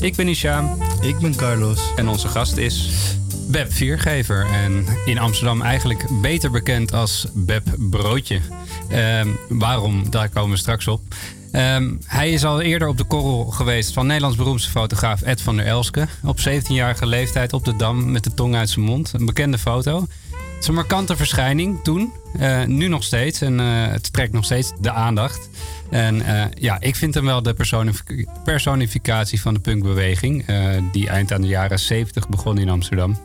Ik ben Ishaam Ik ben Carlos. en onze gast is Beb Viergever. En in Amsterdam eigenlijk beter bekend als Beb Broodje. Ehm, waarom? Daar komen we straks op. Ehm, hij is al eerder op de korrel geweest van Nederlands beroemdste fotograaf Ed van der Elske. Op 17-jarige leeftijd op de Dam met de tong uit zijn mond. Een bekende foto. Het is een markante verschijning toen. Eh, nu nog steeds. En eh, het trekt nog steeds de aandacht. En eh, ja, ik vind hem wel de personific- personificatie van de punkbeweging. die eind aan de jaren 70 begon in Amsterdam.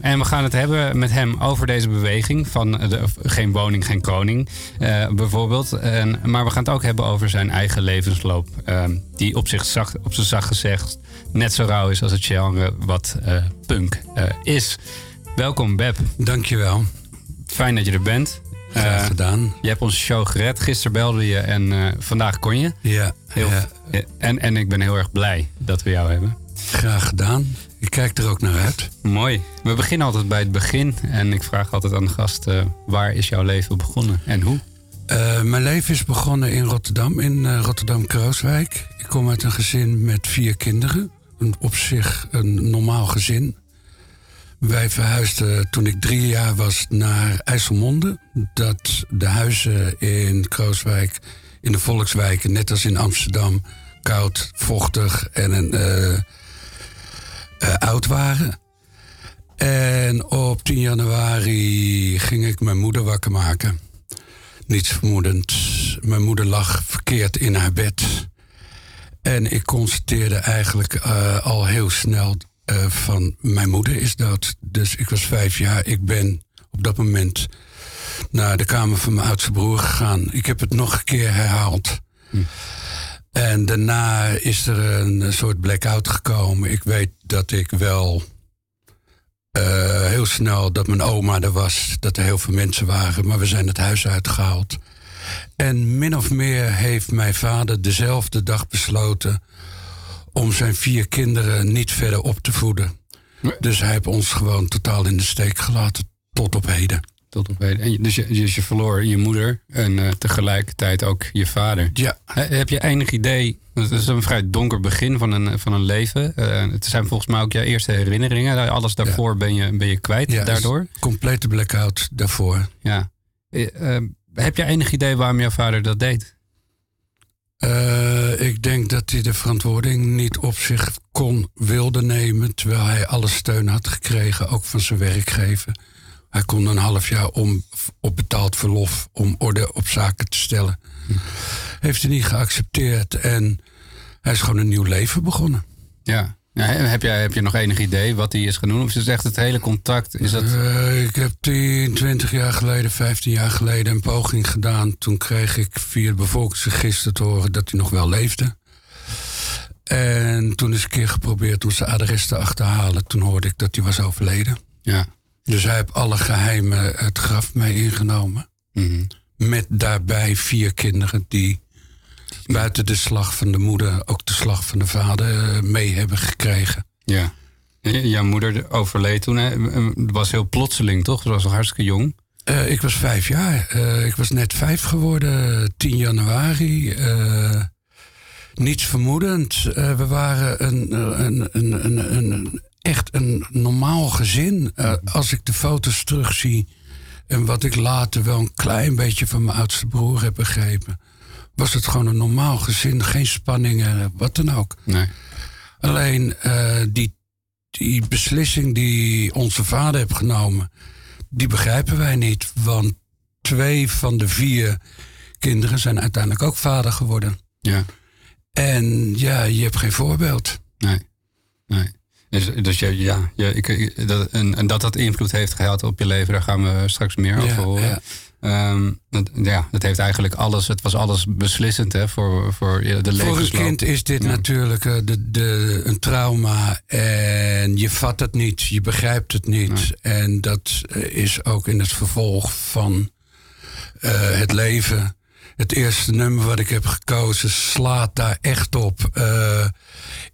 En we gaan het hebben met hem over deze beweging van de, geen woning, geen koning, bijvoorbeeld. En, maar we gaan het ook hebben over zijn eigen levensloop. die op, zich zacht, op zijn zacht gezegd net zo rauw is als het genre wat punk is. Welkom Beb. Dankjewel. Fijn dat je er bent. Graag Eh, gedaan. je hebt onze show gered. Gisteren belde je en eh, vandaag kon je. Ja, Heel, ja, eh, en, en ik ben heel erg blij dat we jou hebben. graag gedaan. Ik kijk er ook naar uit. Mooi. We beginnen altijd bij het begin. En ik vraag altijd aan de gast, waar is jouw leven begonnen en hoe? Mijn leven is begonnen in Rotterdam, in Rotterdam-Krooswijk. Ik kom uit een gezin met vier kinderen. Een, op zich een normaal gezin. Wij verhuisden toen ik drie jaar was naar IJsselmonde. Dat de huizen in Krooswijk, in de volkswijken, net als in Amsterdam, koud, vochtig en eh, oud waren. En op 10 januari ging ik mijn moeder wakker maken. Niets vermoedend. Mijn moeder lag verkeerd in haar bed. En ik constateerde eigenlijk eh, al heel snel eh, van mijn moeder is dood. Dus ik was vijf jaar. Ik ben op dat moment naar de kamer van mijn oudste broer gegaan. Ik heb het nog een keer herhaald. En daarna is er een soort blackout gekomen. Ik weet dat ik wel eh, heel snel dat mijn oma er was, dat er heel veel mensen waren, maar we zijn het huis uitgehaald. En min of meer heeft mijn vader dezelfde dag besloten om zijn vier kinderen niet verder op te voeden. Nee. Dus hij heeft ons gewoon totaal in de steek gelaten tot op heden. Tot op heden. En je- dus, je, dus je verloor je moeder en eh, tegelijkertijd ook je vader. Ja, He- heb je enig idee, het is een vrij donker begin van een, van een leven. Eh, het zijn volgens mij ook jouw eerste herinneringen. Alles daarvoor ben, je, ben je kwijt ja daardoor. complete blackout daarvoor. Ja. Eh, heb je enig idee waarom jouw vader dat deed? Eh, ik denk dat hij de verantwoording niet op zich kon, wilde nemen. Terwijl hij alle steun had gekregen, ook van zijn werkgever. Hij kon een half jaar om, op betaald verlof om orde op zaken te stellen. Heeft hij niet geaccepteerd en hij is gewoon een nieuw leven begonnen. Ja. Ja, heb, jij, heb je nog enig idee wat hij is doen? Of is het echt het hele contact? Is dat... Eh, ik heb 10, 20 jaar geleden, 15 jaar geleden een poging gedaan. Toen kreeg ik via het bevolkingsregister te horen dat hij nog wel leefde. En toen is een keer geprobeerd om zijn adres te achterhalen. Toen hoorde ik dat hij was overleden. Ja. Dus hij heeft alle geheimen het graf mee ingenomen. Mhm. Met daarbij vier kinderen die buiten de slag van de moeder ook de slag van de vader eh, mee hebben gekregen. Ja. Jouw moeder overleed toen. hè? Het was heel plotseling, toch? Ze was nog hartstikke jong. Eh, ik was vijf jaar. Eh, ik was net vijf geworden, 10 januari. Niets vermoedend. We waren een, een, een, een, een, een- echt een normaal gezin. Als ik de foto's terugzie en wat ik later wel een klein beetje van mijn oudste broer heb begrepen, was het gewoon een normaal gezin. Geen spanningen, wat dan ook. Nee. Alleen eh, die, die beslissing die onze vader heeft genomen, die begrijpen wij niet. Want twee van de vier kinderen zijn uiteindelijk ook vader geworden. Ja. En ja, je hebt geen voorbeeld. Nee. nee. Dus, dus ja, ja, ja ik, ik- dat, en, en dat dat invloed heeft gehad op je leven, daar gaan we straks meer over Ja, horen. ja. Ehm, dat, ja, dat heeft eigenlijk alles, het was alles beslissend hè, voor, voor ja, de Voor een levensloop. kind is dit natuurlijk eh, de, de, een trauma. En je vat het niet, je begrijpt het niet. En dat eh, is ook in het vervolg van eh, het leven. Het eerste nummer wat ik heb gekozen slaat daar echt op.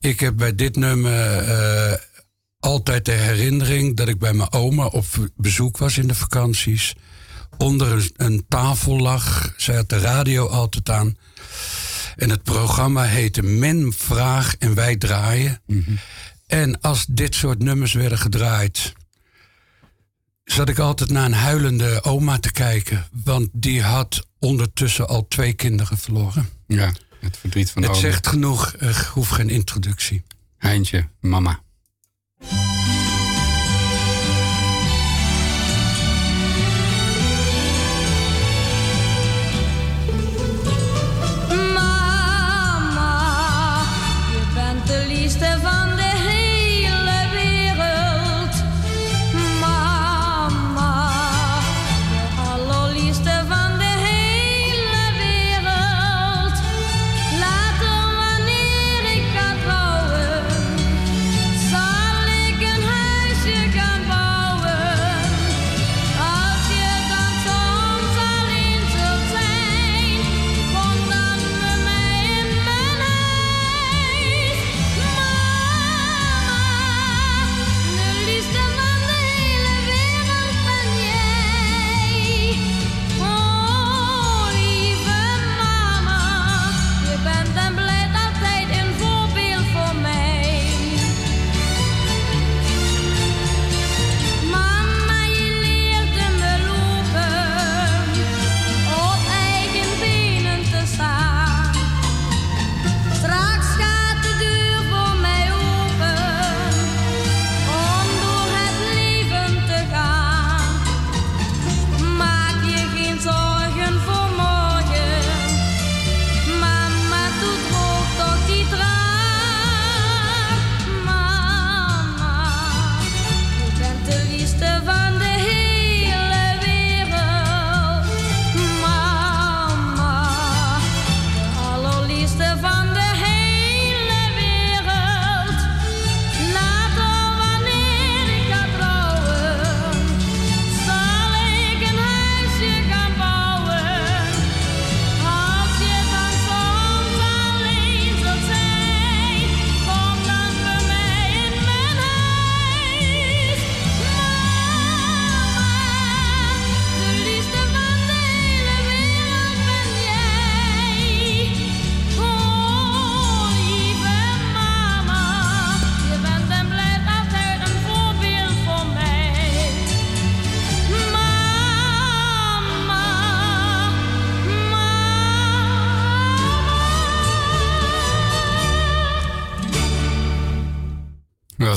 Ik heb bij dit nummer altijd de herinnering dat ik bij mijn oma op bezoek was in de vakanties. Onder een, een tafel lag. Zij had de radio altijd aan. En het programma heette Men Vraag en Wij Draaien. En als dit soort nummers werden gedraaid, zat ik altijd naar een huilende oma te kijken. Want die had ondertussen al twee kinderen verloren. Ja, het verdriet van de Het oma. zegt genoeg, er hoeft geen introductie. Heintje, mama. Mama,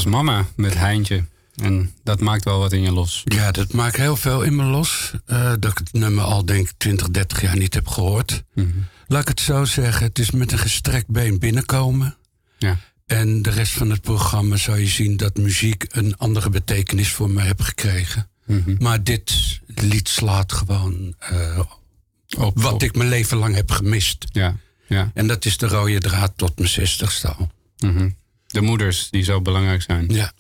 was mama met Heintje. En dat maakt wel wat in je los. Ja, dat maakt heel veel in me los. eh, dat ik het nummer al denk 20, 30 jaar niet heb gehoord. Laat ik het zo zeggen, het is met een gestrekt been binnenkomen. Ja. En de rest van het programma zou je zien dat muziek een andere betekenis voor me heeft gekregen. Maar dit lied slaat gewoon eh, Op, wat op- ik mijn leven lang heb gemist. Ja, ja. En dat is de rode draad tot mijn zestigste al. mhm. De moeders die zo belangrijk zijn. Ja.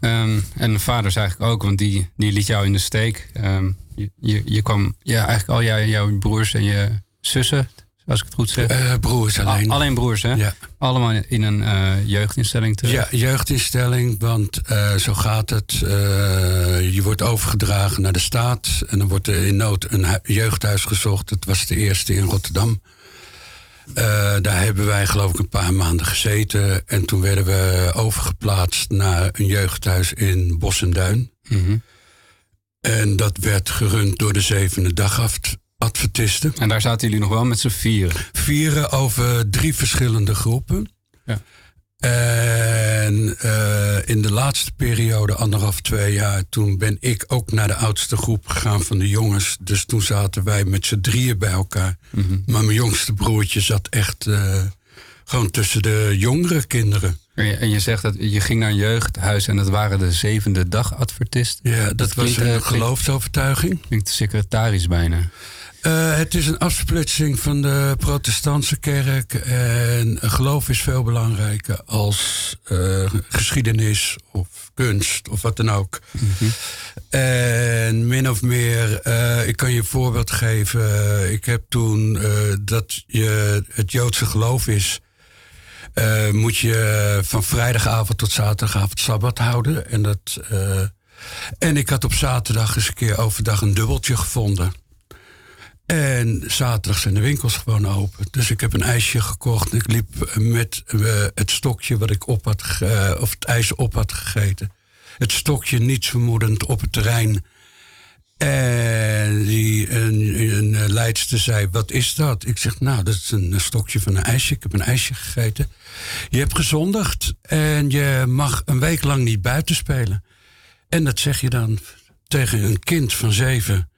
Ehm, en de vaders eigenlijk ook, want die, die liet jou in de steek. Ehm, je, je, je kwam, ja, eigenlijk al jou, jouw broers en je zussen, als ik het goed zeg. Eh, broers alleen. Al- alleen broers, hè? Ja. Allemaal in een eh, jeugdinstelling terecht. Ja, jeugdinstelling, want eh, zo gaat het. Je wordt overgedragen naar de staat en dan wordt er in nood een hu- jeugdhuis gezocht. Het was de eerste in Rotterdam. Eh, daar hebben wij geloof ik een paar maanden gezeten. En toen werden we overgeplaatst naar een jeugdhuis in Bos en Duin. Mhm. En dat werd gerund door de zevende dagadventisten. En daar zaten jullie nog wel met z'n vieren. Vieren over drie verschillende groepen. Ja. En eh, in de laatste periode, anderhalf, twee jaar, toen ben ik ook naar de oudste groep gegaan van de jongens. Dus toen zaten wij met z'n drieën bij elkaar. Maar mijn jongste broertje zat echt eh, gewoon tussen de jongere kinderen. En je, en je zegt dat je ging naar een jeugdhuis en dat waren de zevende dag advertisten. Ja, dat, was klinkt, een klinkt- geloofsovertuiging. Klinkt secretarisch bijna. Eh, het is een afsplitsing van de protestantse kerk. En geloof is veel belangrijker als eh, geschiedenis of kunst of wat dan ook. En min of meer, eh, ik kan je een voorbeeld geven. Ik heb toen dat je het Joodse geloof is. moet je van vrijdagavond tot zaterdagavond sabbat houden. En, dat, en ik had op zaterdag eens een keer overdag een dubbeltje gevonden. En zaterdag zijn de winkels gewoon open. Dus ik heb een ijsje gekocht. Ik liep met eh, het stokje wat ik op had, eh, of het ijs op had gegeten. Het stokje niets vermoedend op het terrein. En die, een, een eh, leidster zei, wat is dat? Ik zeg, nou, dat is een stokje van een ijsje. Ik heb een ijsje gegeten. Je hebt gezondigd en je mag een week lang niet buiten spelen. En dat zeg je dan tegen een kind van zeven...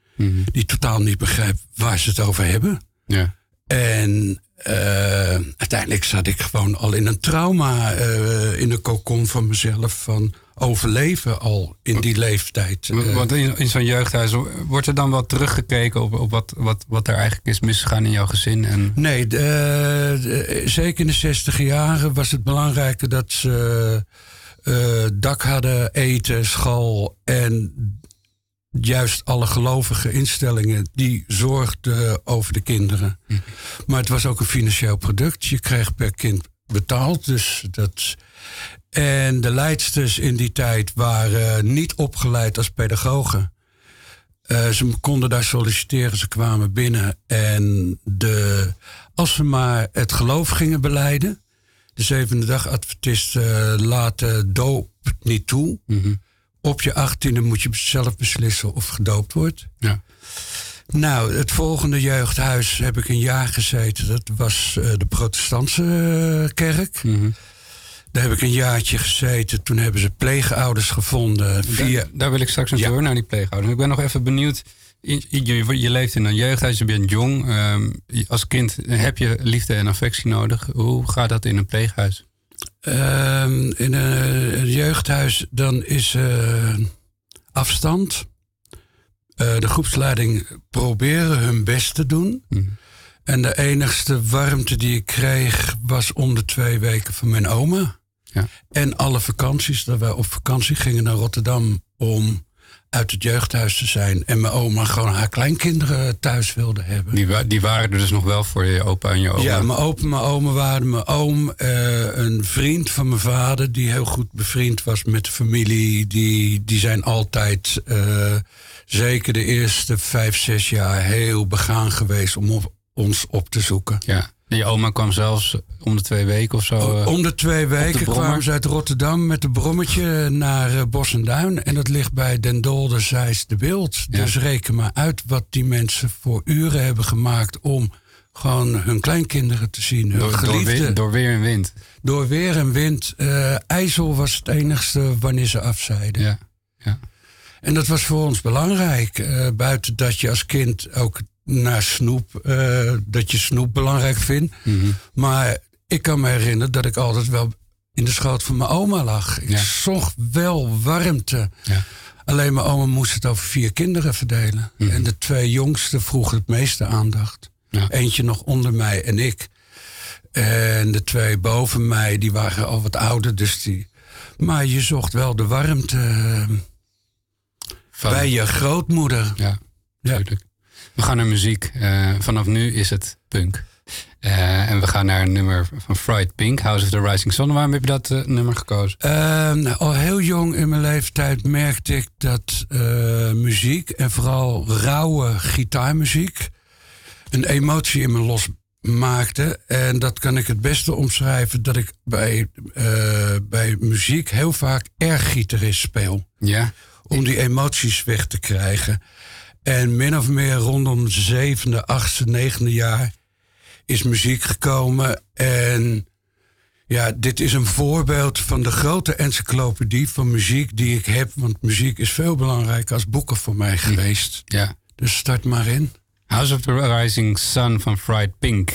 die totaal niet begrijpt waar ze het over hebben. Ja. En eh, uiteindelijk zat ik gewoon al in een trauma, eh, in een kokon van mezelf, van overleven al in die leeftijd. Eh, Want in, in zo'n jeugdhuis wordt er dan wel teruggekeken op, op wat, wat, wat er eigenlijk is misgegaan in jouw gezin. En, Nee, de, de- zeker in de zestig jaren was het belangrijker dat ze dak hadden, eten, school en juist alle gelovige instellingen die zorgden over de kinderen. Maar het was ook een financieel product. Je kreeg per kind betaald. Dus dat... En de leidsters in die tijd waren niet opgeleid als pedagogen. Eh, ze konden daar solliciteren, ze kwamen binnen. En de, als ze maar het geloof gingen beleiden. De zevende dag adventisten laten doop niet toe. Op je achttiende moet je zelf beslissen of gedoopt wordt. ja. Nou, het volgende jeugdhuis heb ik een jaar gezeten. Dat was eh, de protestantse eh, kerk. Daar heb ik een jaartje gezeten. Toen hebben ze pleegouders gevonden. Via, Daar, daar wil ik straks nog Ja. door naar die pleegouders. Ik ben nog even benieuwd. Je, je, je leeft in een jeugdhuis, je bent jong. Ehm, als kind heb je liefde en affectie nodig. Hoe gaat dat in een pleeghuis? Ehm, in een, jeugdhuis dan is eh, afstand. Eh, de groepsleiding proberen hun best te doen. En de enigste warmte die ik kreeg was om de twee weken van mijn oma. Ja. En alle vakanties, dat wij op vakantie gingen naar Rotterdam om uit het jeugdhuis te zijn. En mijn oma gewoon haar kleinkinderen thuis wilde hebben. Die, wa- die waren er dus nog wel voor je opa en je oma. Ja, mijn opa en mijn oma waren mijn oom. eh, een vriend van mijn vader, die heel goed bevriend was met de familie. Die, die zijn altijd, eh, zeker de eerste vijf, zes jaar, heel begaan geweest om op- ons op te zoeken. Ja. En je oma kwam zelfs om de twee weken of zo. eh, Om de twee weken brommer? kwamen ze uit Rotterdam met een brommetje naar eh, Bos en Duin. En dat ligt bij Den Dolder, Zeist de Beeld. Ja. Dus reken maar uit wat die mensen voor uren hebben gemaakt om gewoon hun kleinkinderen te zien. Hun door, door, weer, door weer en wind. Door weer en wind. eh IJssel was het enigste wanneer ze afzeiden. Ja. ja. En dat was voor ons belangrijk. buiten dat je als kind ook naar snoep, eh, dat je snoep belangrijk vindt. Mhm. Maar ik kan me herinneren dat ik altijd wel in de schoot van mijn oma lag. Ik Ja. zocht wel warmte. Ja. Alleen mijn oma moest het over vier kinderen verdelen. En de twee jongsten vroegen het meeste aandacht. Mhm. Ja. Eentje nog onder mij en ik. En de twee boven mij, die waren al wat ouder. Dus die... Maar je zocht wel de warmte Van- bij je grootmoeder. Ja, Ja. natuurlijk. We gaan naar muziek. Eh, vanaf nu is het punk. Eh, en we gaan naar een nummer van Fried Pink, House of the Rising Sun. Waarom heb je dat eh, nummer gekozen? Eh, nou, al heel jong in mijn leeftijd merkte ik dat muziek en vooral rauwe gitaarmuziek een emotie in me losmaakte. En dat kan ik het beste omschrijven dat ik bij, bij muziek heel vaak erg-gitarist speel. Ja, Om die emoties weg te krijgen. En min of meer rondom zevende, achtste, negende jaar is muziek gekomen. En ja, dit is een voorbeeld van de grote encyclopedie van muziek die ik heb. Want muziek is veel belangrijker als boeken voor mij geweest. ja. Dus start maar in. House of the Rising Sun van Fried Pink.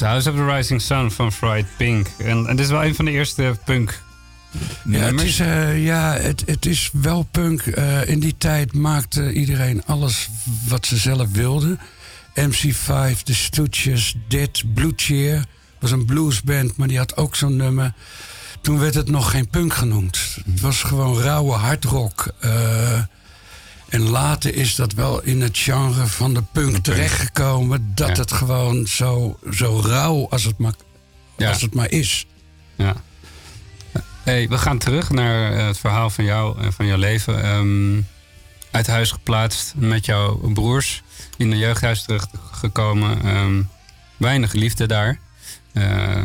House of the Rising Sun van Fried Pink. En, en dit is wel een van de eerste punk Ja, het nummers. is, eh, ja, het, het is wel punk. Eh, in die tijd maakte iedereen alles wat ze zelf wilden. MC5, The Stooges, Dit, Blue Cheer. was een bluesband, maar die had ook zo'n nummer. Toen werd het nog geen punk genoemd. Het was gewoon rauwe hardrock. Eh, en later is dat wel in het genre van de punk terechtgekomen. Dat Ja. het gewoon zo, zo rauw als het, maar, Ja. als het maar is. Ja. Hey, we gaan terug naar eh, het verhaal van jou en van jouw leven. Ehm, uit huis geplaatst met jouw broers. In een jeugdhuis terechtgekomen. Ehm, weinig liefde daar. Eh,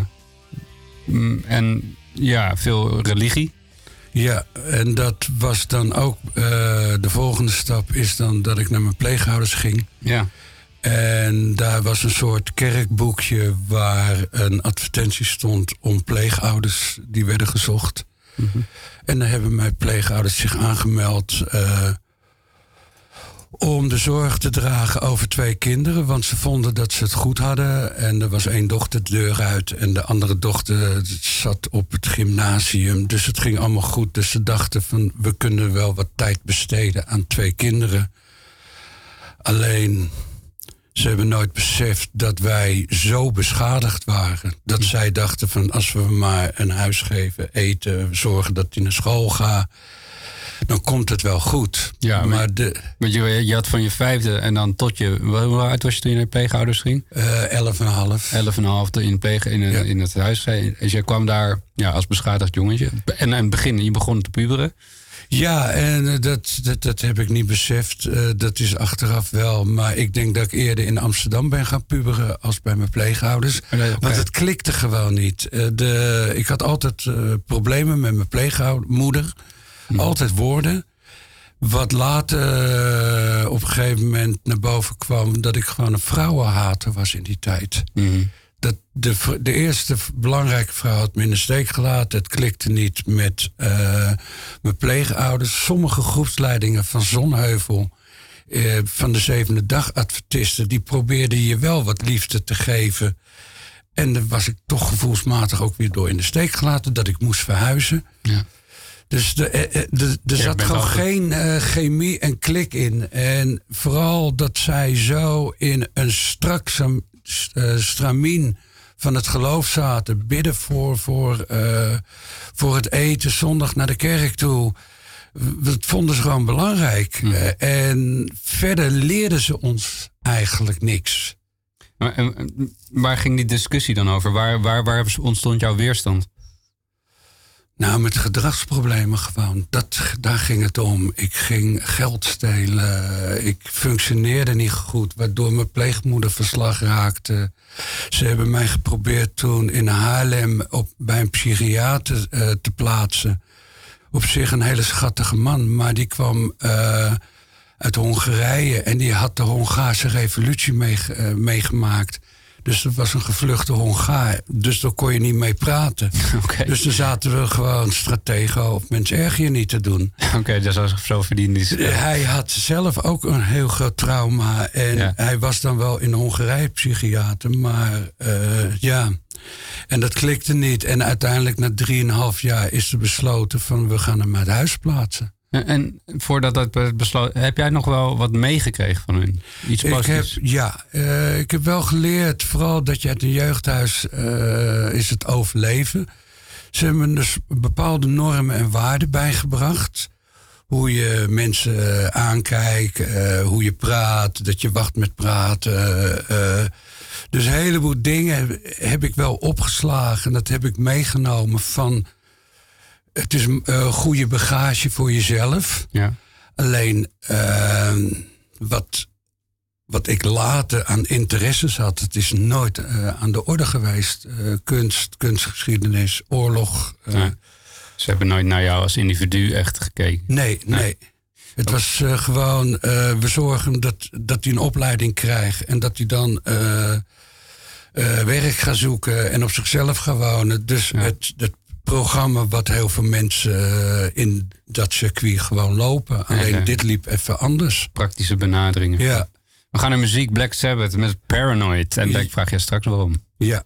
mm, en ja, veel religie. Ja, en dat was dan ook eh, de volgende stap is dan dat ik naar mijn pleegouders ging. Ja. En daar was een soort kerkboekje waar een advertentie stond om pleegouders die werden gezocht. En daar hebben mijn pleegouders zich aangemeld eh, om de zorg te dragen over twee kinderen. Want ze vonden dat ze het goed hadden. En er was één dochter de deur uit en de andere dochter zat op het gymnasium. Dus het ging allemaal goed. Dus ze dachten van we kunnen wel wat tijd besteden aan twee kinderen. Alleen ze hebben nooit beseft dat wij zo beschadigd waren. Dat zij dachten van als we maar een huis geven, eten, zorgen dat hij naar school gaat. Dan komt het wel goed. Ja, maar- maar de Want je, je had van je vijfde en dan tot je... Hoe oud was je toen je naar je pleegouders ging? eh elf en een half. Elf en een half in, pleeg, in, Ja. in het huis. Dus je kwam daar ja, als beschadigd jongetje. En in het begin, je begon te puberen. Ja, en eh, dat, dat, dat heb ik niet beseft. Eh, dat is achteraf wel. Maar ik denk dat ik eerder in Amsterdam ben gaan puberen als bij mijn pleegouders. Nee, oké. Want het klikte gewoon niet. De, ik had altijd problemen met mijn pleegmoeder. Hm. Altijd woorden. Wat later eh, op een gegeven moment naar boven kwam... dat ik gewoon een vrouwenhater was in die tijd. Mhm. Dat de, de eerste belangrijke vrouw had me in de steek gelaten. Het klikte niet met eh, mijn pleegouders. Sommige groepsleidingen van Zonheuvel... eh, van de zevende dag adventisten... die probeerden je wel wat liefde te geven. En dan was ik toch gevoelsmatig ook weer door in de steek gelaten... dat ik moest verhuizen. Ja. Dus de, eh, eh, de, er zat gewoon altijd- geen eh, chemie en klik in. En vooral dat zij zo in een strak sam- stramien van het geloof zaten. Bidden voor, voor, voor het eten, zondag naar de kerk toe. Dat vonden ze gewoon belangrijk. Eh, en verder leerden ze ons eigenlijk niks. Maar, en waar ging die discussie dan over? Waar, waar, waar ontstond jouw weerstand? Nou, met gedragsproblemen gewoon. Dat, daar ging het om. Ik ging geld stelen. Ik functioneerde niet goed, waardoor mijn pleegmoeder verslag raakte. Ze hebben mij geprobeerd toen in Haarlem op, bij een psychiater eh, te plaatsen. Op zich een hele schattige man, maar die kwam eh, uit Hongarije en die had de Hongaarse revolutie eh, meegemaakt. Dus dat was een gevluchte Hongaar. Dus daar kon je niet mee praten. Dus dan zaten we gewoon stratego of mens erg je niet te doen. Oké, dat is zo verdiend. is. Hij had zelf ook een heel groot trauma. En Ja. hij was dan wel in Hongarije psychiater. Maar eh, ja, en dat klikte niet. En uiteindelijk na drieënhalf jaar is er besloten van we gaan hem uit huis plaatsen. En, en voordat dat werd besloten, heb jij nog wel wat meegekregen van hun? Iets Ik heb, ja, eh, ik heb wel geleerd, vooral dat je uit een jeugdhuis eh, is het overleven. Ze hebben dus bepaalde normen en waarden bijgebracht. Hoe je mensen eh, aankijkt, hoe je praat, dat je wacht met praten. dus een heleboel dingen heb, heb ik wel opgeslagen. En dat heb ik meegenomen van... Het is een eh, goede bagage voor jezelf. Ja. Alleen eh, wat, wat ik later aan interesses had, het is nooit eh, aan de orde geweest. Eh, kunst, kunstgeschiedenis, oorlog. Ja. Ze hebben nooit naar jou als individu echt gekeken. Nee, nee. Het was eh, gewoon, we zorgen dat, dat hij een opleiding krijgt en dat hij dan werk gaat zoeken en op zichzelf gaat wonen. Dus het, het programma wat heel veel mensen eh, in dat circuit gewoon lopen. Alleen ja. dit liep even anders. Praktische benaderingen. Ja. We gaan naar muziek Black Sabbath met Paranoid. En ik vraag je straks waarom. Ja.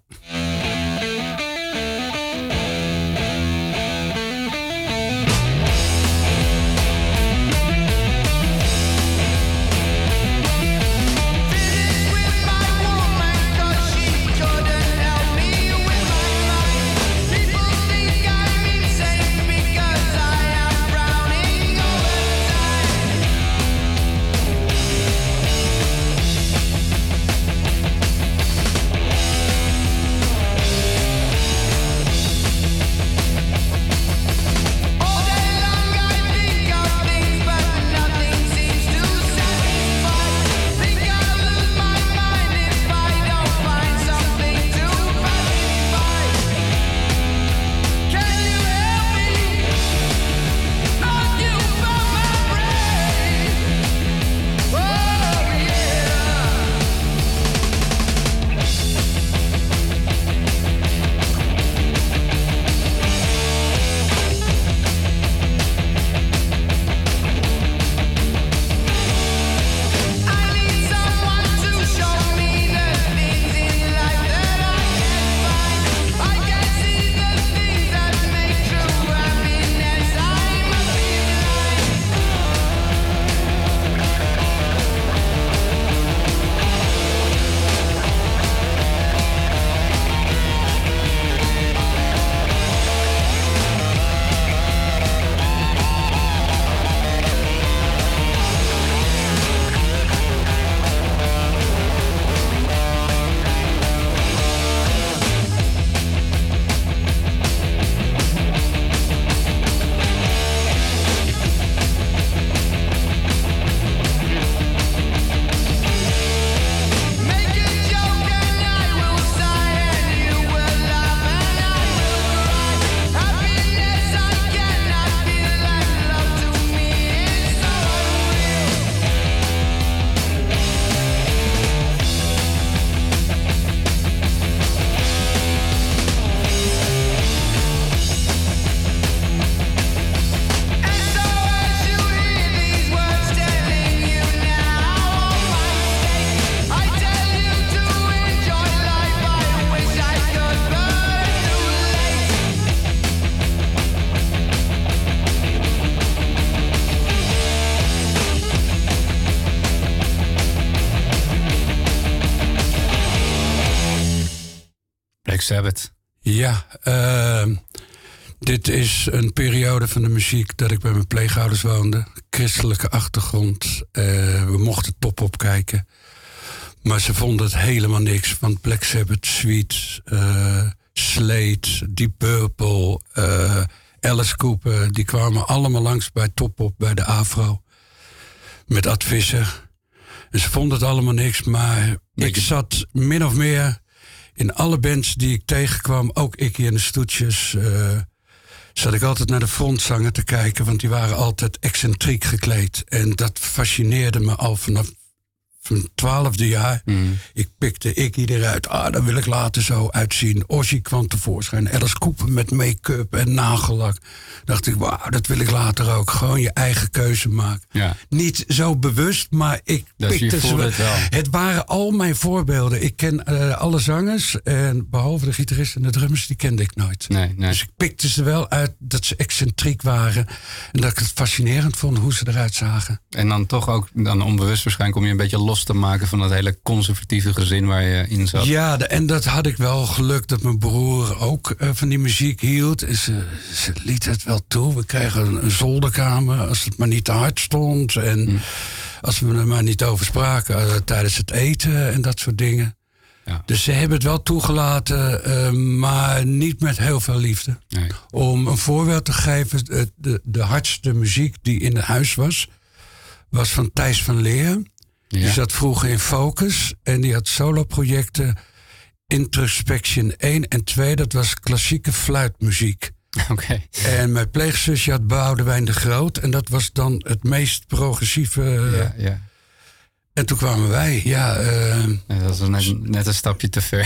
Sabbath. Ja, ehm, dit is een periode van de muziek dat ik bij mijn pleegouders woonde. Christelijke achtergrond. Eh, we mochten top opkijken. Maar ze vonden het helemaal niks. Want Black Sabbath, Sweet, eh Slate, Deep Purple, eh, Alice Cooper... die kwamen allemaal langs bij Top Op, bij de Afro. Met Ad Visser. En ze vonden het allemaal niks. Maar ik zat min of meer in alle bands die ik tegenkwam, ook ik in de stoetjes, eh, zat ik altijd naar de frontzanger te kijken, want die waren altijd excentriek gekleed. En dat fascineerde me al vanaf mijn twaalfde jaar. Ik pikte Iggy eruit. Ah, daar wil ik later zo uitzien. Ozzy kwam tevoorschijn. Alice Cooper met make-up en nagellak. Dacht ik, wauw, dat wil ik later ook. Gewoon je eigen keuze maken. Ja. Niet zo bewust, maar ik pikte ze wel. het wel. Het waren al mijn voorbeelden. Ik ken eh, alle zangers. En behalve de gitarist en de drummers, die kende ik nooit. Nee, nee. Dus ik pikte ze wel uit dat ze excentriek waren. En dat ik het fascinerend vond hoe ze eruit zagen. En dan toch ook, dan onbewust waarschijnlijk, om je een beetje los te maken van dat hele conservatieve gezin waar je in zat. Ja, de- en dat had ik wel geluk dat mijn broer ook eh, van die muziek hield. Ze, ze liet het wel toe. We kregen een, een zolderkamer als het maar niet te hard stond. En als we er maar niet over spraken eh, tijdens het eten en dat soort dingen. Ja. Dus ze hebben het wel toegelaten, eh, maar niet met heel veel liefde. Nee. Om een voorbeeld te geven, de, de, de hardste muziek die in het huis was, was van Thijs van Leer. Die Ja. zat vroeger in Focus en die had soloprojecten Introspection 1 en 2. Dat was klassieke fluitmuziek. Oké. En mijn pleegzusje had Boudewijn de Groot. En dat was dan het meest progressieve Ja, ja. En toen kwamen wij, ja, eh, Ja, Dat was net, net een stapje te ver.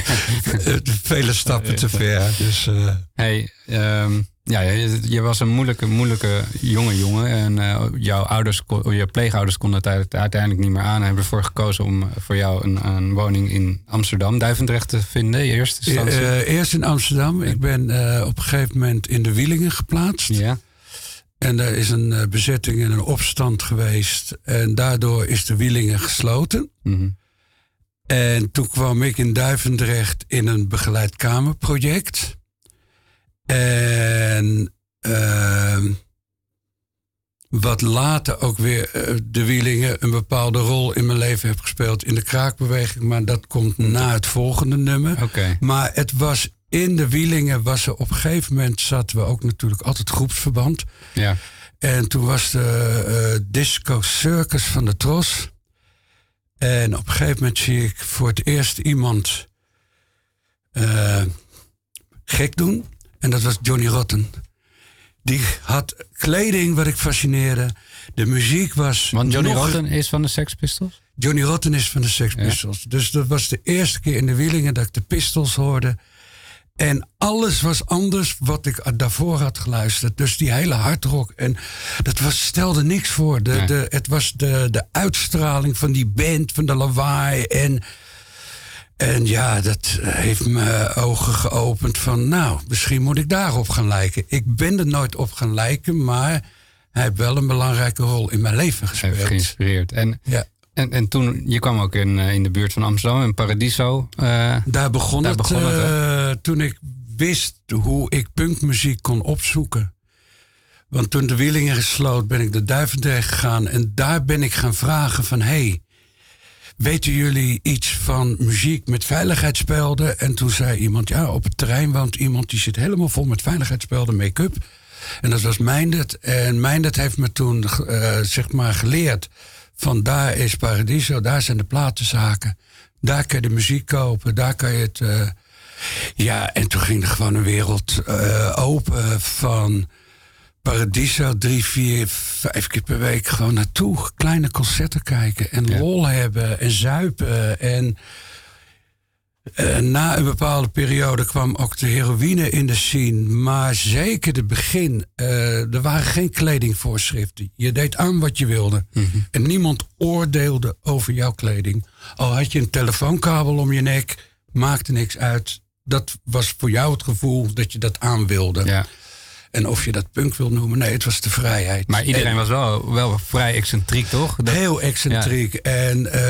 eh, vele stappen te ver. Dus eh, hey, ehm, ja, je, je was een moeilijke, moeilijke jonge jongen. En jouw ouders, je pleegouders konden het uit- uiteindelijk niet meer aan. En hebben ervoor gekozen om voor jou een, een woning in Amsterdam, Duivendrecht, te vinden. Eh, eerst in Amsterdam. Ik ben op een gegeven moment in de Wielingen geplaatst. ja. En er is een eh, bezetting en een opstand geweest. En daardoor is de Wielingen gesloten. Mhm. En toen kwam ik in Duivendrecht in een begeleid kamerproject. En ehm, wat later ook weer eh, de Wielingen een bepaalde rol in mijn leven heeft gespeeld in de kraakbeweging. Maar dat komt na het volgende nummer. Maar het was in de Wielingen, was er op een gegeven moment zaten we ook natuurlijk altijd groepsverband. Ja. En toen was de eh, Disco Circus van de Tros. En op een gegeven moment zie ik voor het eerst iemand eh, gek doen. En dat was Johnny Rotten. Die had kleding wat ik fascineerde. De muziek was. Want Johnny nog- Rotten is van de Sex Pistols? Johnny Rotten is van de Sex Pistols. Dus dat was de eerste keer in de Wielingen dat ik de Pistols hoorde. En alles was anders wat ik daarvoor had geluisterd. Dus die hele hardrock. En dat was, stelde niks voor. De, Nee. de, het was de, de uitstraling van die band, van de lawaai. En, en ja, dat heeft mijn ogen geopend van... nou, misschien moet ik daarop gaan lijken. Ik ben er nooit op gaan lijken, maar... hij heeft wel een belangrijke rol in mijn leven Heeft gespeeld. geïnspireerd. En, Ja. en, en toen, je kwam ook in, eh, in de buurt van Amsterdam, in Paradiso. eh, Daar begon Daar het, begon het, eh, toen ik wist hoe ik punkmuziek kon opzoeken. Want toen de Wielingen gesloten ben ik de Duivendrecht gegaan. En daar ben ik gaan vragen van... hey, weten jullie iets van muziek met veiligheidsspelden? En toen zei iemand, ja, op het terrein woont iemand... die zit helemaal vol met veiligheidsspelden, make-up. En dat was Meindert. En Meindert heeft me toen eh, zeg maar geleerd... van daar is Paradiso, daar zijn de platenzaken... Daar kan je de muziek kopen, daar kan je het... eh, ja, en toen ging er gewoon een wereld eh, open van Paradiso drie, vier, vijf keer per week gewoon naartoe. Kleine concerten kijken en Ja. lol hebben en zuipen. En eh, na een bepaalde periode kwam ook de heroïne in de scene. Maar zeker de begin, eh, er waren geen kledingvoorschriften. Je deed aan wat je wilde. En niemand oordeelde over jouw kleding. Al had je een telefoonkabel om je nek, maakte niks uit. Dat was voor jou het gevoel dat je dat aan wilde. ja. En of je dat punk wil noemen, nee, het was de vrijheid. Maar iedereen En- was wel, wel vrij excentriek, toch? Dat- Heel excentriek. En eh,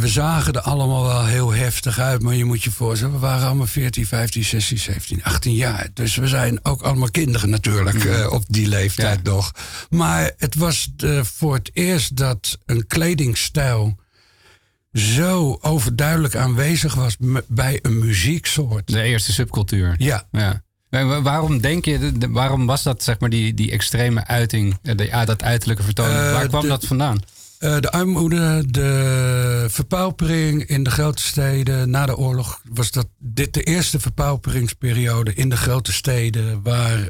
we zagen er allemaal wel heel heftig uit. Maar je moet je voorstellen, we waren allemaal 14, 15, 16, 17, 18 jaar. Dus we zijn ook allemaal kinderen natuurlijk eh, op die leeftijd Ja. nog. Maar het was eh, voor het eerst dat een kledingstijl zo overduidelijk aanwezig was bij een muzieksoort. De eerste subcultuur. Ja. Waarom denk je, waarom was dat zeg maar die, die extreme uiting, eh, ja, dat uiterlijke vertoon? Eh, Waar kwam de- dat vandaan? Eh, de armoede, de verpaupering in de grote steden. Na de oorlog was dat dit de eerste verpauperingsperiode in de grote steden. Waar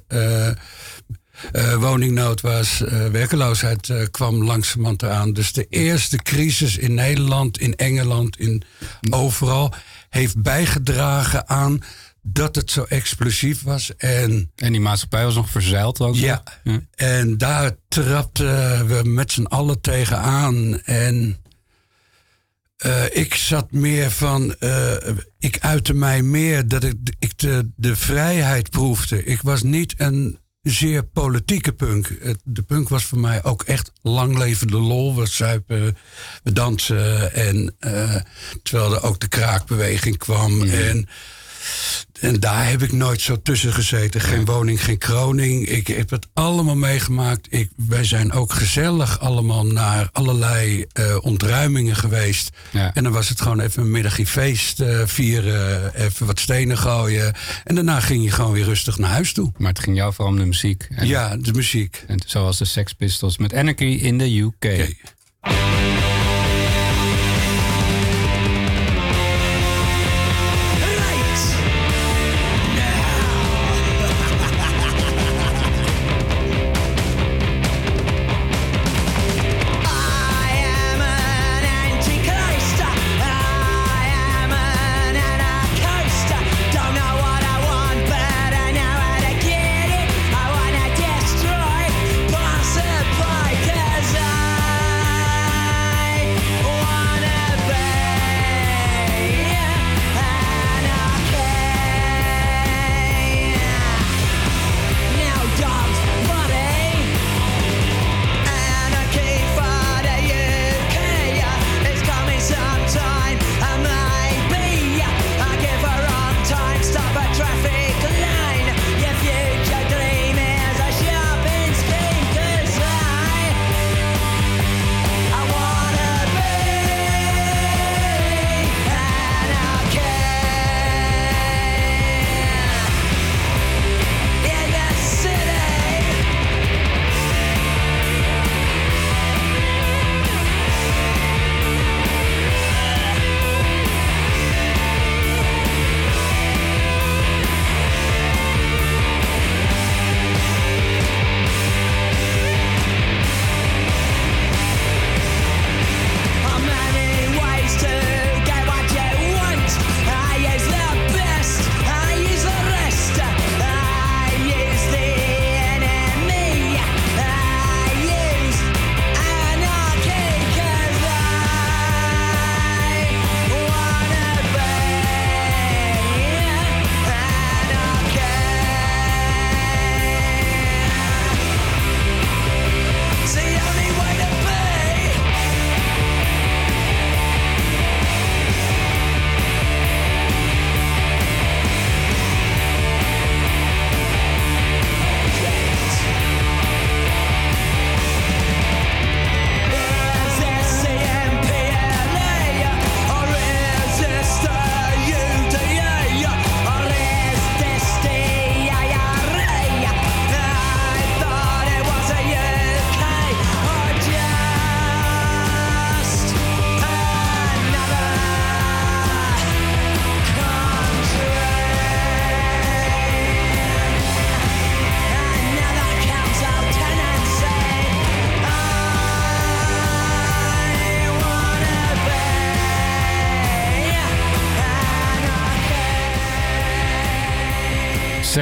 eh, woningnood was, eh, werkeloosheid eh, kwam langzamerhand aan. Dus de eerste crisis in Nederland, in Engeland, in overal... heeft bijgedragen aan dat het zo explosief was. En En die maatschappij was nog verzeild ook. ja, en daar trapten we met z'n allen tegenaan. En ik zat meer van, ik uitte mij meer dat ik, ik de, de vrijheid proefde. Ik was niet een zeer politieke punk. De punk was voor mij ook echt lang leven de lol. We zuipen, we dansen. En eh, terwijl er ook de kraakbeweging kwam. En en daar heb ik nooit zo tussen gezeten. Geen woning, geen kroning. Ik heb het allemaal meegemaakt. Ik, wij zijn ook gezellig allemaal naar allerlei eh, ontruimingen geweest. Ja. En dan was het gewoon even een middagje feest eh, vieren. Even wat stenen gooien. En daarna ging je gewoon weer rustig naar huis toe. Maar het ging jou vooral om de muziek. En, Ja, de muziek. en zoals de Sex Pistols met Anarchy in de UK.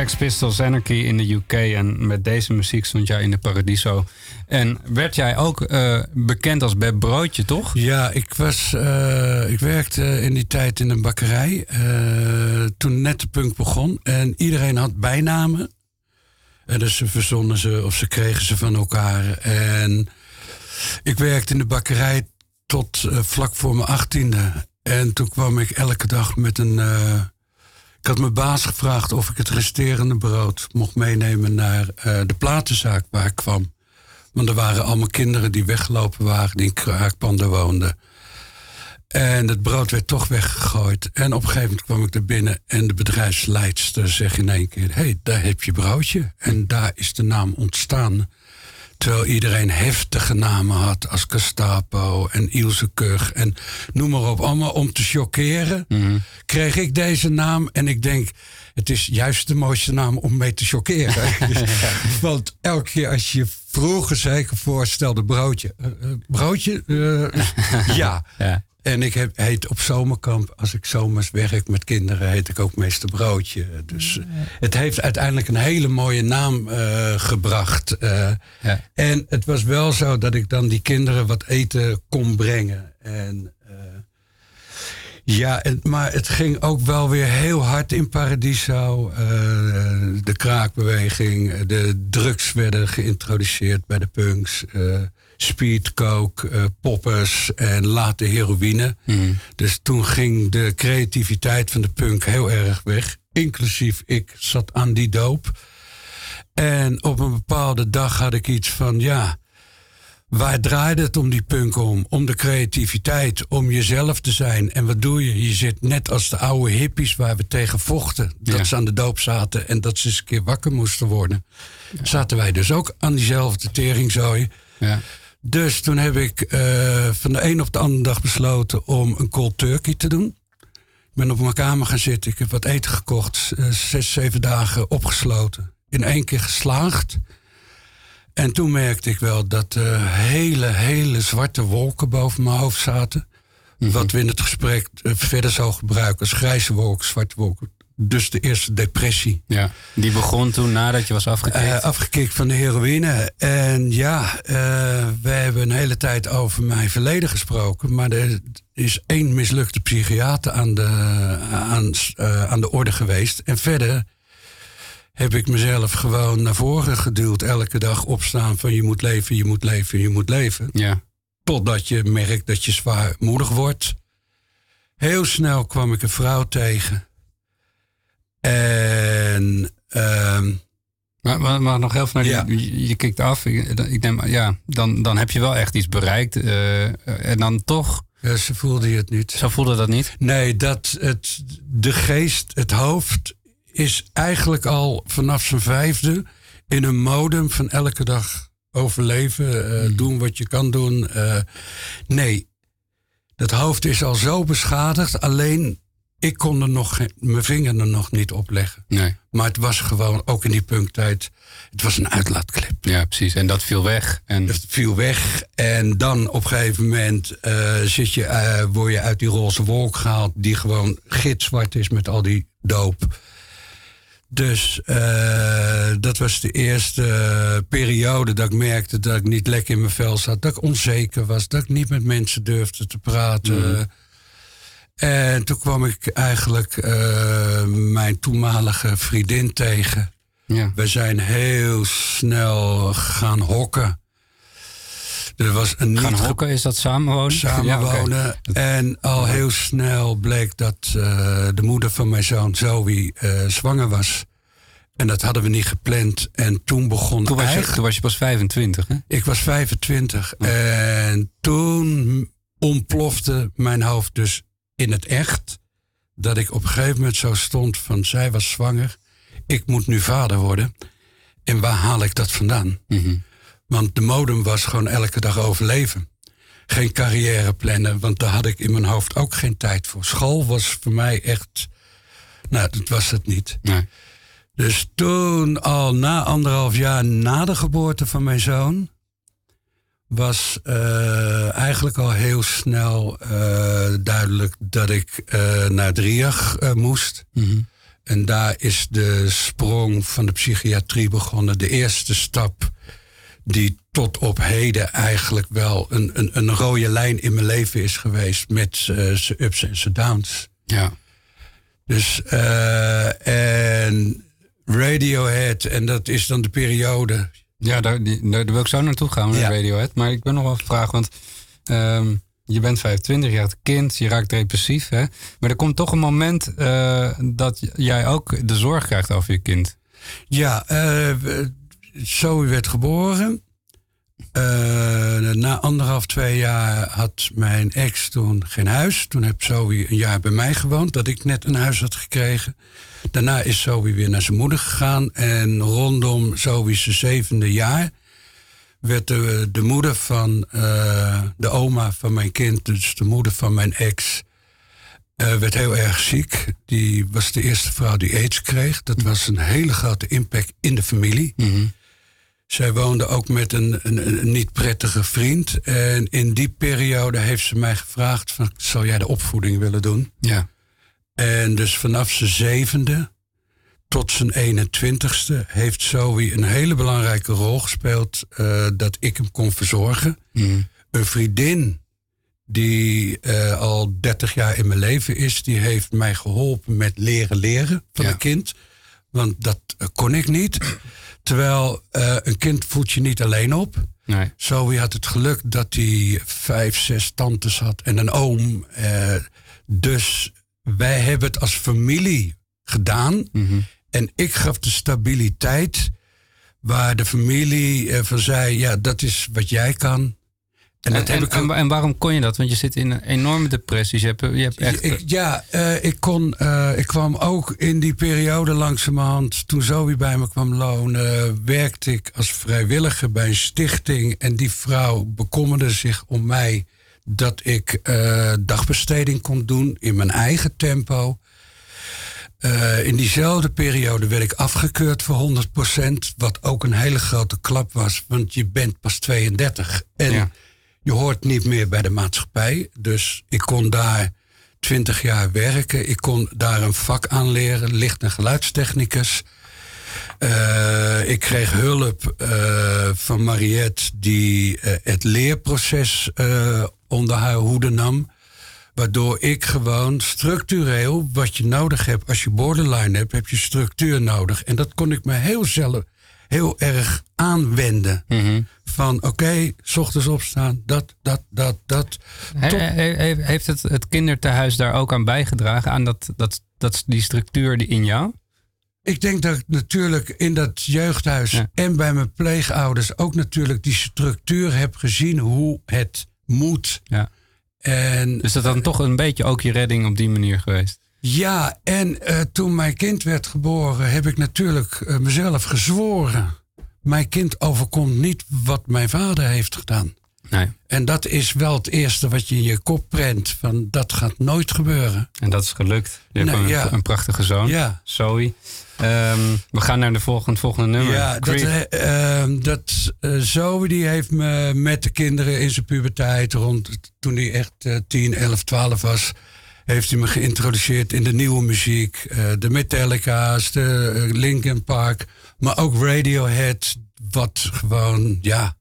Sex Pistols Anarchy in de UK. En met deze muziek stond jij in de Paradiso. En werd jij ook eh, bekend als Beb Broodje, toch? Ja, ik, was, eh, ik werkte in die tijd in een bakkerij. eh, toen net de punk begon. En iedereen had bijnamen. En dus ze verzonnen ze of ze kregen ze van elkaar. En ik werkte in de bakkerij tot vlak voor mijn achttiende. En toen kwam ik elke dag met een... ik had mijn baas gevraagd of ik het resterende brood mocht meenemen naar eh, de platenzaak waar ik kwam. Want er waren allemaal kinderen die weggelopen waren, die in kraakpanden woonden. En het brood werd toch weggegooid. En op een gegeven moment kwam ik er binnen en de bedrijfsleidster zegt in één keer: hey, daar heb je broodje. En daar is de naam ontstaan. Terwijl iedereen heftige namen had als Gestapo en Ilse Kug en noem maar op. Allemaal om te chockeren. Kreeg ik deze naam en ik denk, het is juist de mooiste naam om mee te chockeren. Want elke keer als je vroeger zeker voorstelde broodje. eh, eh, broodje? Eh, ja. Ja. En ik heb, heet op zomerkamp, als ik zomers werk met kinderen, heet ik ook meester Broodje. Dus eh, het heeft uiteindelijk een hele mooie naam eh, gebracht. eh. Ja. En het was wel zo dat ik dan die kinderen wat eten kon brengen. En, ja, en, maar het ging ook wel weer heel hard in Paradiso. Eh, de kraakbeweging, de drugs werden geïntroduceerd bij de punks. eh speed, coke, eh, poppers en later heroïne. Dus toen ging de creativiteit van de punk heel erg weg. Inclusief ik zat aan die doop. En op een bepaalde dag had ik iets van, ja, waar draaide het om die punk om? Om de creativiteit, om jezelf te zijn. En wat doe je? Je zit net als de oude hippies waar we tegen vochten. Dat Ja. ze aan de doop zaten en dat ze eens een keer wakker moesten worden. Zaten wij dus ook aan diezelfde teringzooi. Ja. Dus toen heb ik eh, van de een op de andere dag besloten om een cold turkey te doen. Ik ben op mijn kamer gaan zitten. Ik heb wat eten gekocht. eh, zes, zeven dagen opgesloten. In één keer geslaagd. En toen merkte ik wel dat er hele, hele zwarte wolken boven mijn hoofd zaten. Wat we in het gesprek eh, verder zou gebruiken als grijze wolken, zwarte wolken. Dus de eerste depressie. ja. Die begon toen nadat je was afgekikt. Eh, afgekikt van de heroïne. En ja, eh, we hebben een hele tijd over mijn verleden gesproken. Maar er is één mislukte psychiater aan de, aan, aan de orde geweest. En verder heb ik mezelf gewoon naar voren geduwd. Elke dag opstaan van je moet leven, je moet leven, je moet leven. ja. Totdat je merkt dat je zwaarmoedig wordt. Heel snel kwam ik een vrouw tegen. En ehm, Maar, maar, maar nog die, Ja. je, je kikt af. Ik, ik denk, ja, dan, dan heb je wel echt iets bereikt. eh, en dan toch, ja, ze voelde je het niet. zo voelde dat niet. Nee, dat het, de geest, het hoofd, is eigenlijk al vanaf zijn vijfde in een modem van elke dag overleven, eh, doen wat je kan doen. eh. nee, dat hoofd is al zo beschadigd, alleen ik kon er nog mijn vinger er nog niet op leggen. Nee. Maar het was gewoon, ook in die punktijd, het was een uitlaatklep. Ja, precies. En dat viel weg. En, Het viel weg en dan op een gegeven moment eh, zit je, word je uit die roze wolk gehaald... die gewoon gitzwart is met al die doop. Dus eh, dat was de eerste eh, periode dat ik merkte dat ik niet lekker in mijn vel zat. Dat ik onzeker was, dat ik niet met mensen durfde te praten. En toen kwam ik eigenlijk eh, mijn toenmalige vriendin tegen... ja. We zijn heel snel gaan hokken. Er was een Gaan hokken, is dat samenwonen? samenwonen. Ja. En al heel snel bleek dat eh, de moeder van mijn zoon Zoe eh, zwanger was. En dat hadden we niet gepland. En toen begon Toen was, je, toen was je pas 25, hè? Ik was 25. En toen ontplofte mijn hoofd dus in het echt. Dat ik op een gegeven moment zo stond van zij was zwanger. Ik moet nu vader worden. En waar haal ik dat vandaan? Want de modem was gewoon elke dag overleven. Geen carrière plannen, want daar had ik in mijn hoofd ook geen tijd voor. School was voor mij echt... Nou, dat was het niet. Nee. Dus toen, al na anderhalf jaar na de geboorte van mijn zoon, was eh, eigenlijk al heel snel eh, duidelijk dat ik eh, naar Driach moest. En daar is de sprong van de psychiatrie begonnen. De eerste stap die tot op heden eigenlijk wel een, een, een rode lijn in mijn leven is geweest. Met zijn ups en zijn downs. Ja. Dus, uh, en Radiohead, en dat is dan de periode. Ja, daar, die, daar wil ik zo naartoe gaan met ja. Radiohead. Maar ik ben nog wel vragen, want um, je bent 25, je hebt kind, je raakt depressief. Hè? Maar er komt toch een moment uh, dat jij ook de zorg krijgt over je kind. Ja, uh, Zoe werd geboren. Uh, na anderhalf, twee jaar had mijn ex toen geen huis. Toen heb Zoe een jaar bij mij gewoond, dat ik net een huis had gekregen. Daarna is Zoe weer naar zijn moeder gegaan. En rondom Zoe's zevende jaar werd de, de moeder van uh, de oma van mijn kind, dus de moeder van mijn ex, uh, werd heel erg ziek. Die was de eerste vrouw die aids kreeg. Dat was een hele grote impact in de familie. Mm -hmm. Zij woonde ook met een, een, een, niet prettige vriend. En in die periode heeft ze mij gevraagd: van, zou jij de opvoeding willen doen? Ja. En dus vanaf zijn zevende tot zijn 21ste heeft Zoe een hele belangrijke rol gespeeld uh, dat ik hem kon verzorgen. Mm. Een vriendin die uh, al 30 jaar in mijn leven is, die heeft mij geholpen met leren leren van Ja. een kind. Want dat uh, kon ik niet. Terwijl uh, een kind voedt je niet alleen op. Nee. Zoe had het geluk dat hij vijf, zes tantes had en een oom. Uh, dus wij hebben het als familie gedaan. Mhm. En ik gaf de stabiliteit waar de familie uh, van zei: ja, dat is wat jij kan. En, en, en, en, en, waarom kon je dat? Want je zit in een enorme depressie. Je hebt, je hebt echt... Ik, ja, uh, ik, kon, uh, ik kwam ook in die periode langzamerhand. Toen Zoe bij me kwam lonen, werkte ik als vrijwilliger bij een stichting. En die vrouw bekommerde zich om mij dat ik uh, dagbesteding kon doen in mijn eigen tempo. Uh, in diezelfde periode werd ik afgekeurd voor 100%, wat ook een hele grote klap was, want je bent pas 32 en Ja. Je hoort niet meer bij de maatschappij. Dus ik kon daar 20 jaar werken, ik kon daar een vak aanleren, licht- en geluidstechnicus. Uh, ik kreeg hulp uh, van Mariette, die uh, het leerproces onder haar hoede nam. Waardoor ik gewoon structureel, wat je nodig hebt als je borderline hebt, heb je structuur nodig. En dat kon ik me heel zelf heel erg aanwenden. Mm -hmm. Van oké, okay, s ochtends opstaan, dat, dat, dat, dat. He, he, heeft het, het kinderthuis daar ook aan bijgedragen, aan dat, dat, dat, die structuur die in jou? Ik denk dat ik natuurlijk in dat jeugdhuis ja. en bij mijn pleegouders ook natuurlijk die structuur heb gezien hoe het moet. Ja. En, dus dat dan toch een beetje ook je redding op die manier geweest? Ja, en uh, toen mijn kind werd geboren, heb ik natuurlijk uh, mezelf gezworen. Mijn kind overkomt niet wat mijn vader heeft gedaan. Nee. En dat is wel het eerste wat je in je kop prent. Van dat gaat nooit gebeuren. En dat is gelukt. Je hebt nee, een, ja. een, prachtige zoon, ja. Zoe. Um, we gaan naar de volgende, volgende nummer. Ja, dat, uh, dat uh, Zoe die heeft me met de kinderen in zijn puberteit, rond toen hij echt uh, 10, 11, 12 was, heeft hij me geïntroduceerd in de nieuwe muziek. Uh, de Metallica's, de uh, Linkin Park, maar ook Radiohead, wat gewoon, ja,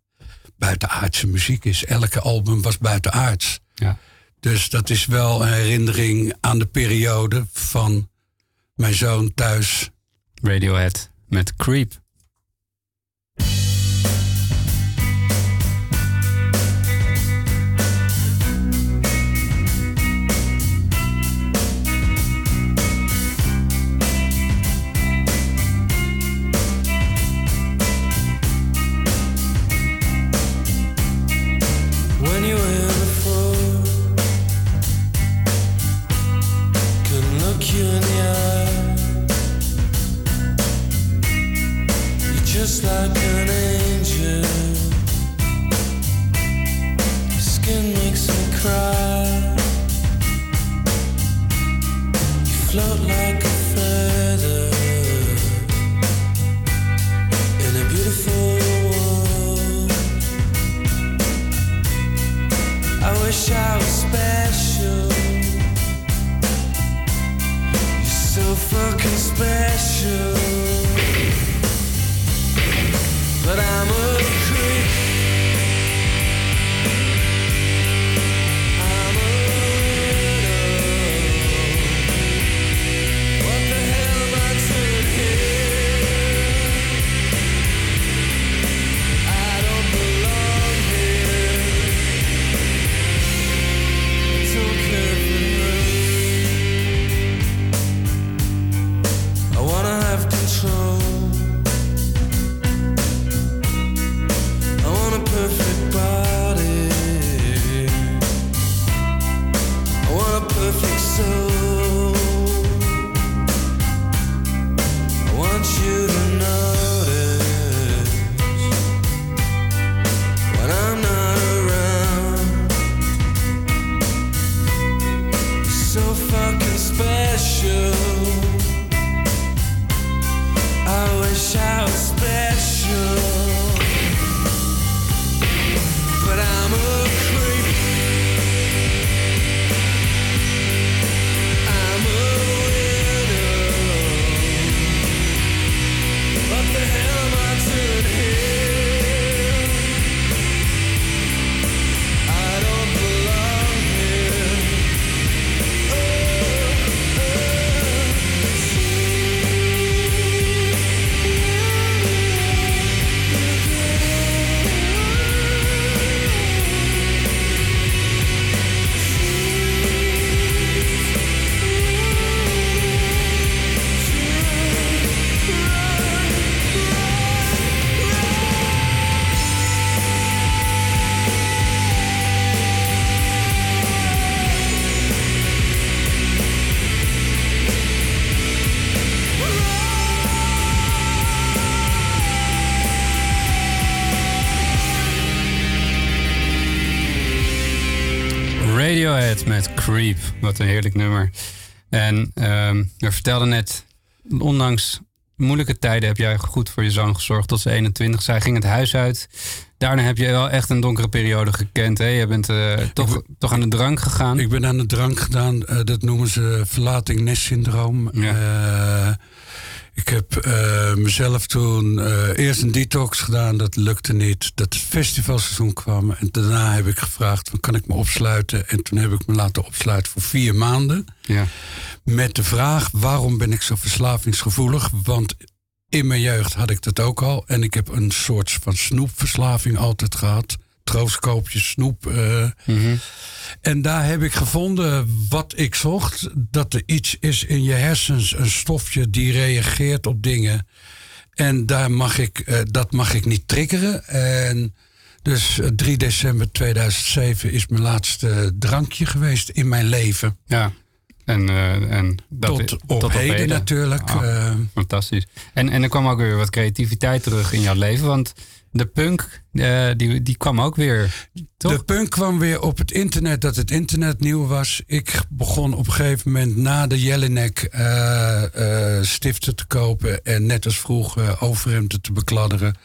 buitenaardse muziek is. Elke album was buitenaards. Ja. Dus dat is wel een herinnering aan de periode van mijn zoon thuis. Radiohead met Creep. Met Creep. Wat een heerlijk nummer. En ehm we vertelden net, ondanks moeilijke tijden heb jij goed voor je zoon gezorgd tot ze 21. Zij ging het huis uit. Daarna heb je wel echt een donkere periode gekend. Hè? Je bent eh, toch, toch aan de drank gegaan. Ik ben aan de drank gedaan. eh, dat noemen ze verlating-nestsyndroom. Eh, ik heb eh, mezelf toen eh, eerst een detox gedaan. Dat lukte niet. Dat het festivalseizoen kwam. En daarna heb ik gevraagd, van, kan ik me opsluiten? En toen heb ik me laten opsluiten voor vier maanden. Ja. Met de vraag, waarom ben ik zo verslavingsgevoelig? Want in mijn jeugd had ik dat ook al. En ik heb een soort van snoepverslaving altijd gehad. Troostkoopjes, snoep. eh. En daar heb ik gevonden wat ik zocht. Dat er iets is in je hersens, een stofje die reageert op dingen. En daar mag ik, eh, dat mag ik niet triggeren. En dus eh, 3 december 2007 is mijn laatste drankje geweest in mijn leven. Ja. En, eh, en dat, Tot op heden natuurlijk, Ah, eh. fantastisch. En, en er kwam ook weer wat creativiteit terug in jouw leven. Want de punk, eh, die, die kwam ook weer. De punk kwam weer op het internet dat het internet nieuw was. Ik begon op een gegeven moment na de Jelinek eh, eh, stiften te kopen. En net als vroeger overhemden te bekladderen.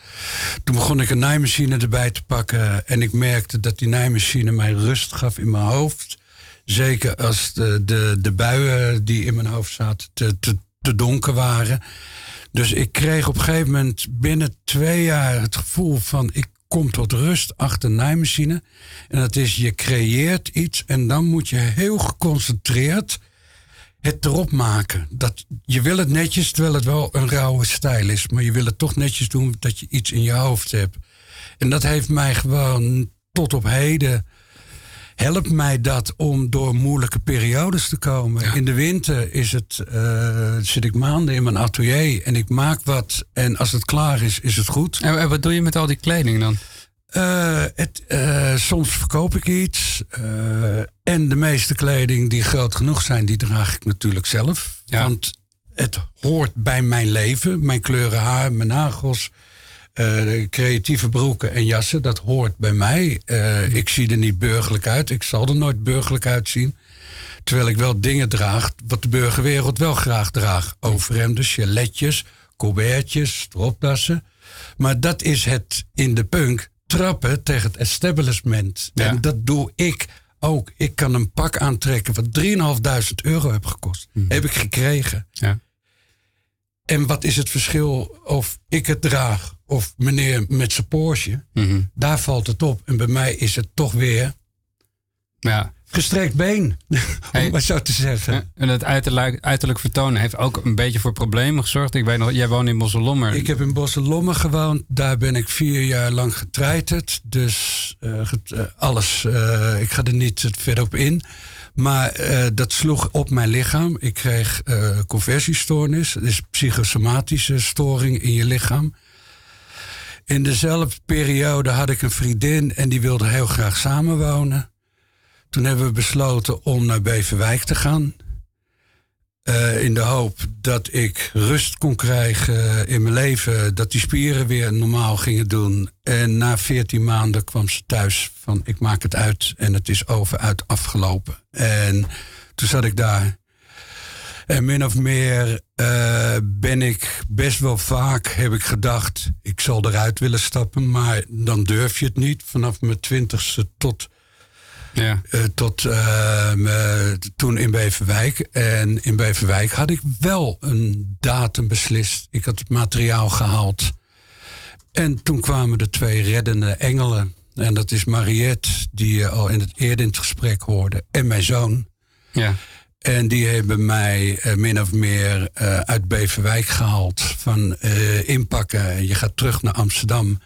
Toen begon ik een naaimachine erbij te pakken. En ik merkte dat die naaimachine mij rust gaf in mijn hoofd. Zeker als de, de, de buien die in mijn hoofd zaten te, te, te donker waren. Dus ik kreeg op een gegeven moment binnen twee jaar het gevoel van ik kom tot rust achter een naaimachine. En dat is je creëert iets en dan moet je heel geconcentreerd het erop maken. Dat, je wil het netjes terwijl het wel een rauwe stijl is. Maar je wil het toch netjes doen dat je iets in je hoofd hebt. En dat heeft mij gewoon tot op heden helpt mij dat om door moeilijke periodes te komen. In de winter is het, eh, zit ik maanden in mijn atelier en ik maak wat. En als het klaar is, is het goed. En, wat doe je met al die kleding dan? Eh, het, eh, soms verkoop ik iets. en de meeste kleding die groot genoeg zijn, die draag ik natuurlijk zelf. Want het hoort bij mijn leven. Mijn kleuren haar, mijn nagels, eh, creatieve broeken en jassen. Dat hoort bij mij. Eh, ik zie er niet burgerlijk uit. Ik zal er nooit burgerlijk uitzien. Terwijl ik wel dingen draag wat de burgerwereld wel graag draagt. Overhemden, chaletjes, colbertjes, stropdassen. Maar dat is het in de punk trappen tegen het establishment. Ja. En dat doe ik ook. Ik kan een pak aantrekken wat 3.500 euro heb gekost. Heb ik gekregen. Ja. En wat is het verschil of ik het draag of meneer met zijn Porsche? Daar valt het op. En bij mij is het toch weer Ja. gestrekt been. om maar zo te zeggen. En het uiterlijk, uiterlijk vertonen heeft ook een beetje voor problemen gezorgd. Ik weet nog, jij woont in Bosselommer. Ik heb in Bosselommer gewoond. Daar ben ik vier jaar lang getreiterd. Dus eh, get- eh, alles. eh, ik ga er niet verder op in. Maar dat sloeg op mijn lichaam. Ik kreeg conversiestoornis. Dat is psychosomatische storing in je lichaam. In dezelfde periode had ik een vriendin en die wilde heel graag samenwonen. Toen hebben we besloten om naar Beverwijk te gaan. Eh, in de hoop dat ik rust kon krijgen in mijn leven. Dat die spieren weer normaal gingen doen. En na 14 maanden kwam ze thuis van ik maak het uit. En het is over uit afgelopen. En toen zat ik daar. En min of meer eh, ben ik best wel vaak, heb ik gedacht, ik zal eruit willen stappen. Maar dan durf je het niet. Vanaf mijn twintigste tot Ja. eh, tot eh, toen in Beverwijk. En in Beverwijk had ik wel een datum beslist. Ik had het materiaal gehaald. En toen kwamen de twee reddende engelen. En dat is Mariette, die je al in het, eerder in het gesprek hoorde. En mijn zoon. Ja. En die hebben mij eh, min of meer eh, uit Beverwijk gehaald. Van eh, inpakken, je gaat terug naar Amsterdam.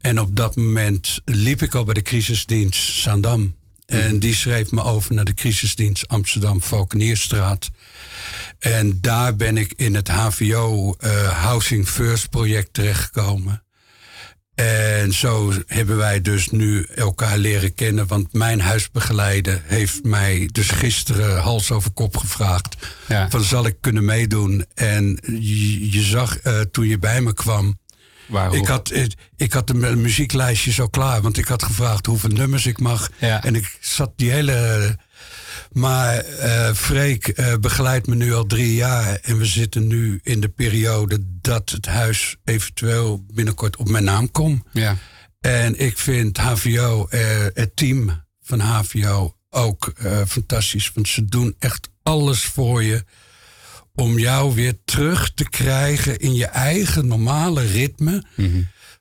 En op dat moment liep ik al bij de crisisdienst Zaandam. En die schreef me over naar de crisisdienst Amsterdam Valkenierstraat. En daar ben ik in het HVO Housing First project terechtgekomen. En zo hebben wij dus nu elkaar leren kennen. Want mijn huisbegeleider heeft mij dus gisteren hals over kop gevraagd. Ja. Van zal ik kunnen meedoen? En je, je zag eh, toen je bij me kwam. Waarom? Ik had, ik, ik had een muzieklijstje zo klaar, want ik had gevraagd hoeveel nummers ik mag. Ja. En ik zat die hele. Maar eh Freek eh, begeleidt me nu al drie jaar. En we zitten nu in de periode dat het huis eventueel binnenkort op mijn naam komt. Ja. En ik vind HVO, eh, het team van HVO ook fantastisch. Want ze doen echt alles voor je om jou weer terug te krijgen in je eigen normale ritme.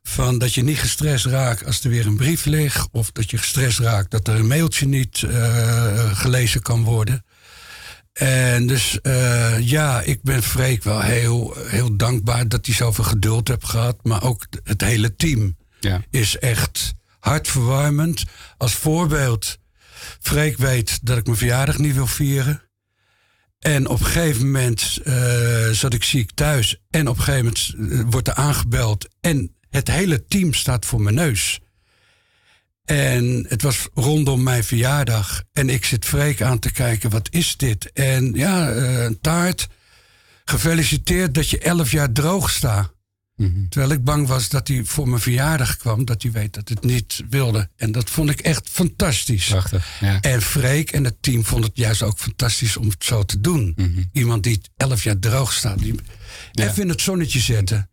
Van dat je niet gestrest raakt als er weer een brief ligt. Of dat je gestrest raakt dat er een mailtje niet eh, gelezen kan worden. En dus eh, ja, ik ben Freek wel heel, heel dankbaar dat hij zoveel geduld heeft gehad. Maar ook het hele team Ja. is echt hartverwarmend. Als voorbeeld, Freek weet dat ik mijn verjaardag niet wil vieren. En op een gegeven moment eh, zat ik ziek thuis. En op een gegeven moment wordt er aangebeld. En het hele team staat voor mijn neus. En het was rondom mijn verjaardag. En ik zit Freek aan te kijken, wat is dit? En ja, eh, een taart. Gefeliciteerd dat je elf jaar droog staat. Terwijl ik bang was dat hij voor mijn verjaardag kwam. Dat hij weet dat het niet wilde. En dat vond ik echt fantastisch. Prachtig. Ja. En Freek en het team vonden het juist ook fantastisch om het zo te doen. Iemand die elf jaar droog staat. Die Ja. Even in het zonnetje zetten.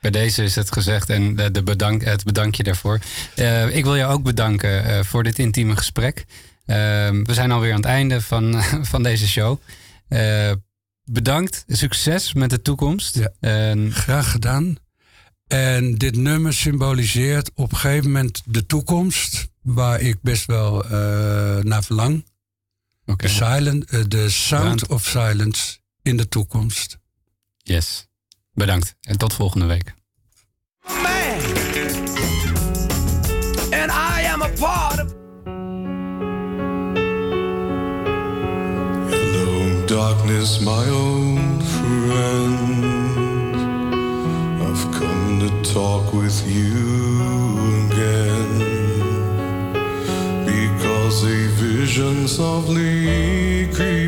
Bij deze is het gezegd en de, bedank, het bedankje daarvoor. Eh, ik wil jou ook bedanken eh, voor dit intieme gesprek. Eh, we zijn alweer aan het einde van, van deze show. Eh, bedankt. Succes met de toekomst. Ja. Graag gedaan. En dit nummer symboliseert op een gegeven moment de toekomst. Waar ik best wel naar verlang. oké. De, silent, de sound of silence in de toekomst. Yes. Bedankt. En tot volgende week. man. And I am a part of. Hello, darkness, my old friend. I've come to talk with you again. Because a vision softly creeping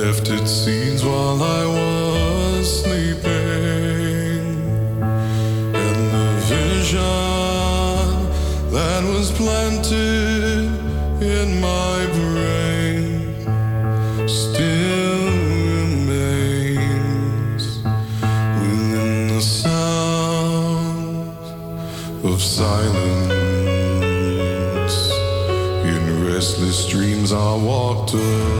left its seeds while I was sleeping. And the vision that was planted in my brain still remains within the sound of silence. In restless dreams, I walked alone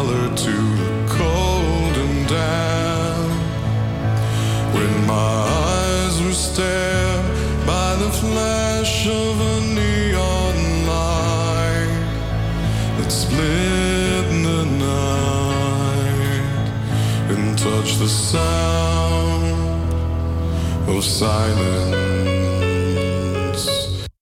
touch the sound of silence.